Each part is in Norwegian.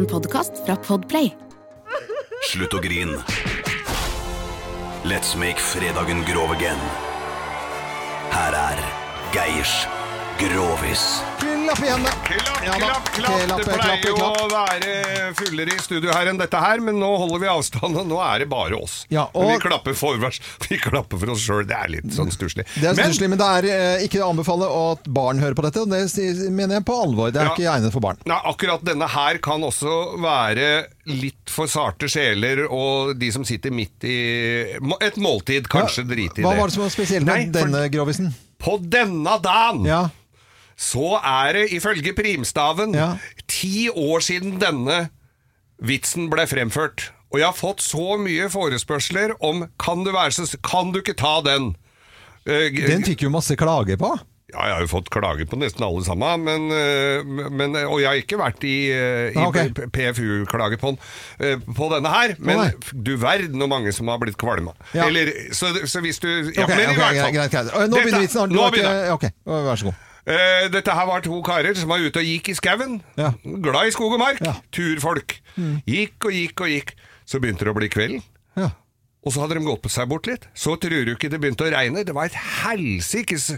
En podkast fra Podplay. Slutt å grin. Let's make fredagen grov again. Her er Geirs Grovis. Klapp igjen, hendene. Klapp, Ja klapp, klapp. Klapp, Det klapp, pleier jo å være fullere i studio her enn dette her, men nå holder vi avstand, og nå er det bare oss. Ja, og- vi klapper for, vi klapper for oss sjøl, det er litt sånn stusslig. Det er Men- stusslig, men det er eh, ikke å anbefale at barn hører på dette. og Det mener jeg på alvor. Det er Ja. ikke egnet for barn. Nei, akkurat denne her kan også være litt for sarte sjeler, og de som sitter midt i et måltid, kanskje Ja, drite i det. Hva var det som var spesielt med Nei, for denne grovisen? På denne dagen Ja. Så er det ifølge primstaven Ja. ti år siden denne vitsen ble fremført. Og jeg har fått så mye forespørsler om kan du, være kan du ikke ta den? Eh, Den fikk jo masse klager på. Ja, jeg har jo fått klager på nesten alle sammen, men, eh, men, og jeg har ikke vært i, eh, i Ah, ok. PFU-klage på, på denne her, men nei. du verden hvor mange som har blitt kvalma. Ja. Eller, så, så hvis du ja, Ok, men i hvert fall. greit, greit. Nå begynner vitsen. Vær så god. Eh, dette her var to karer som var ute og gikk i skauen. Ja. Glad i skog og mark. Ja. Turfolk. Gikk og gikk og gikk. Så begynte det å bli kvelden. Ja. Og så hadde de gått på seg bort litt. Så tror du ikke det begynte å regne. Det var et helsikes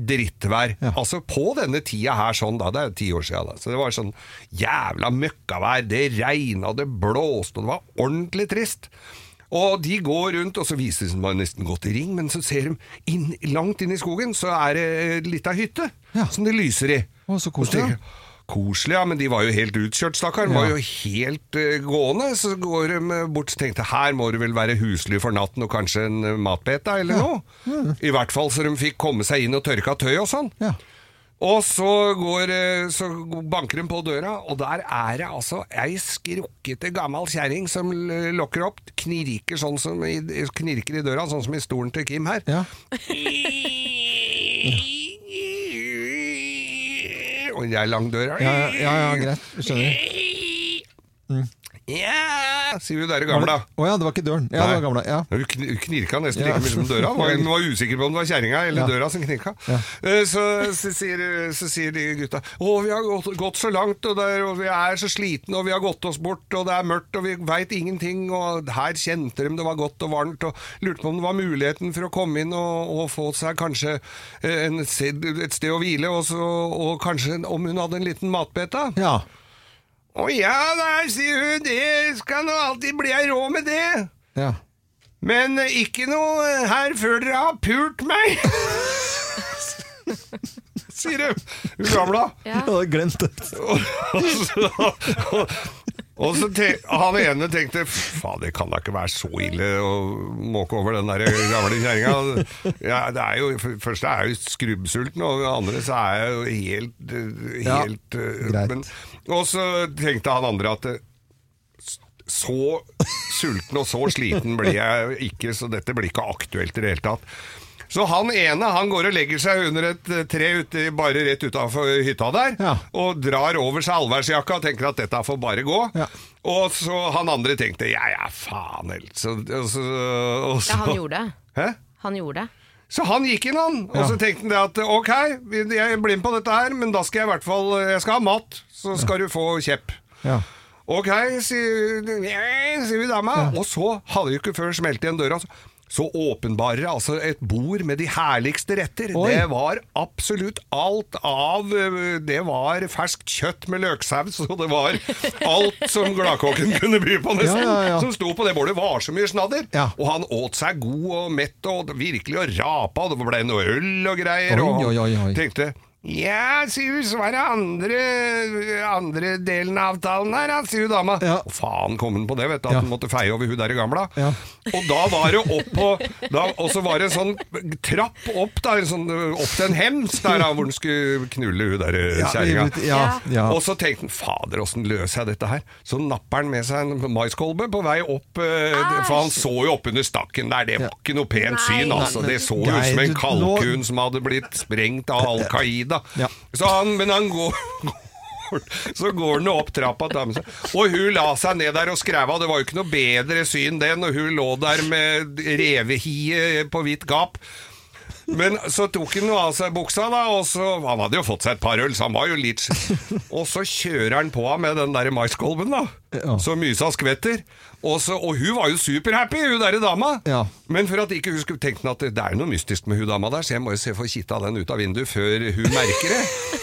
drittvær. Ja. Altså på denne tida her sånn da, det er jo ti år siden da. Så det var sånn jævla møkkavær. Det regna, det blåste, og det var ordentlig trist. Og de går rundt, og så viser at nesten gått i ring, men så ser de inn, langt inn i skogen, så er det litt av hytte Ja. som det lyser i. Å, så koselig, jeg, Koselig, ja, men de var jo helt utkjørt, stakkar. De Ja. var jo helt uh, gående. Så går de bort og tenkte her må det vel være husly for natten og kanskje en uh, matbete eller noe. I hvert fall så de fikk komme seg inn og tørka tøy og sånn. Ja. Og så, går, eh, så banker hun på døra, og der er det altså ei skrukkete gammel kjerring som lokker opp, knirker, sånn som i, knirker i døra, sånn som i stolen til Kim her. Ja. Og det er lang dør. Ja, ja, ja, greit. Skjønner. Mm. Ja, sier hun der gamla. Å ja, det var ikke døren. Ja, det var gamla. Ja. Hun knirka nesten like mye som døra. Hun var usikker på om det var kjerringa eller døra som knirka. Ja. Eh, Så, så, sier, så sier de gutta Å, vi har gått, gått så langt, og, der, og vi er så slitne, og vi har gått oss bort, og det er mørkt, og vi veit ingenting, og her kjente de det var godt og varmt, og lurte på om det var muligheten for å komme inn og, og få seg kanskje eh, en, et sted å hvile, og, så, og kanskje om hun hadde en liten matbete. ja. Å ja, da, sier hun, det skal nå alltid bli ei råd med det. ja. Men ikke noe her før dere har pult meg. sier hun. Hun gamla. Jeg hadde glemt det. Og, og så han ene tenkte faen, det kan da ikke være så ille å måke over den der gamle kjerringa. Ja, det er jo, for det første er jeg jo skrubbsulten, og det andre så er jeg jo helt, helt Ja, eh, men, Og så tenkte han andre at eh, så sulten og så sliten blir jeg ikke, så dette blir ikke aktuelt i det hele tatt. Så han ene han går og legger seg under et eh, tre ute, bare rett utafor hytta der, Ja. og drar over seg allværsjakka og tenker at dette får bare gå. Ja. Og så han andre tenkte ja ja, faen helt Så, og så, og så, Ja, han gjorde det. Hæ? Han gjorde det. Så han gikk inn, han. Og Ja. så tenkte han det at ok, jeg blir med på dette her, men da skal jeg i hvert fall Jeg skal ha mat, så skal du få kjepp. Ja. Ok, sier, sier vi dama. Og så hadde jo ikke før smelt igjen døra. Så, så åpenbarer altså et bord med de herligste retter. Oi. Det var absolutt alt av øh, Det var ferskt kjøtt med løksaus, og det var alt som gladkokken kunne by på, nesten. Ja, ja, ja. Som sto på det bordet. var så mye snadder. Og han åt seg god og mett og virkelig og rapa, og det ble noe øl og greier. Oi, og oi. tenkte Ja, sier hun, så var det andre, andre delen av avtalen her, sier hun dama. Ja. Og faen kom hun på det, vet du, at Ja. hun måtte feie over hun der gamla. Ja. Og da var det opp på da, Og så var det en sånn trapp opp, da, sånn, opp til en hems der, da, hvor hun skulle knulle hun der Ja, kjerringa. ja, ja. Og så tenkte han fader, åssen løser jeg dette her? Så napper han med seg en maiskolbe på vei opp, eh, for han så jo oppunder stakken der, det var ikke noe pent syn, altså. Det så jo ut som en kalkun som hadde blitt sprengt av Al Qaida. Ja. Så han, men han går så går han opp trappa, og hun la seg ned der og skrev av. Det var jo ikke noe bedre syn det når hun lå der med revehie på hvitt gap. Men så tok han av seg buksa, da, og så Han hadde jo fått seg et par øl, så han var jo litt Og så kjører han på med den der maiskolben, da. Ja. Så mysa skvetter. Og, så, og hun var jo superhappy, hun derre dama. Ja. Men for at ikke hun skulle tenke at det er noe mystisk med hun dama der, så jeg må jo se få kitta den ut av vinduet før hun merker det.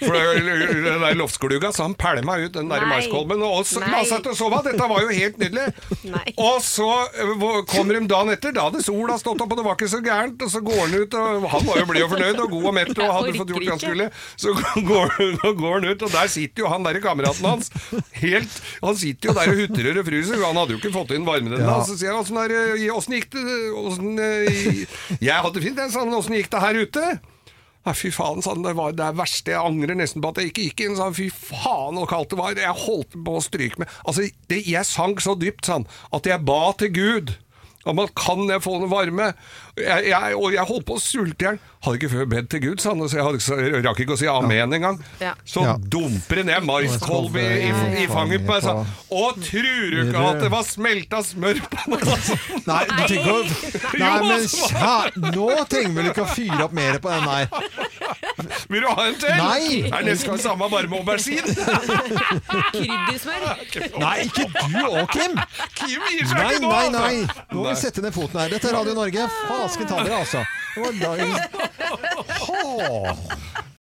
For den der loftskluga, så han pælma ut den der Nei. maiskolben og så la seg til å sove. Dette var jo helt nydelig. Nei. Og så eh, kommer de dagen etter, da hadde sola stått opp og det var ikke så gærent, og så går han ut, og han var jo blid og fornøyd og god og mett og hadde fått gjort det han skulle. Så går, går han ut, og der sitter jo han derre kameraten hans. Helt, han sitter jo der og hutrer og fryser, han hadde jo ikke fått inn varmen ennå. Ja. Så sier han åssen gikk det åssen, eh, Jeg hadde fint, jeg, sa han. Åssen gikk det her ute? Nei, fy faen, sa. Det var det er verste. Jeg angrer nesten på at jeg ikke gikk inn. Han. Fy faen, så kaldt det var. Jeg holdt på å stryke med Altså, det, jeg sank så dypt, sa at jeg ba til Gud om men kan jeg få noe varme? Jeg, jeg, og jeg holdt på å sulte i hjel. Hadde ikke før bedt til Gud, sa han. Så jeg, hadde, ikke- jeg rakk ikke å si amen engang. Ja. Så Ja. dumper det ned maiskolbe i, i, i fanget på meg. sa. Og tror du ikke at det var smelta smør på den? Altså? Nei, du tenker Nei, men kjæ... Nå trenger vi vel ikke å fyre opp mer på den der. Vil du ha en til? Nei. Det er nesten det samme, bare med aubergine. Kryddersmør. Nei, ikke du òg, Kim! Kim gir seg Nei, ikke nå! nei, nei, nei! Nå må vi sette ned foten her. Dette er Radio Norge. Fasken ta dere, altså. Det var dagens.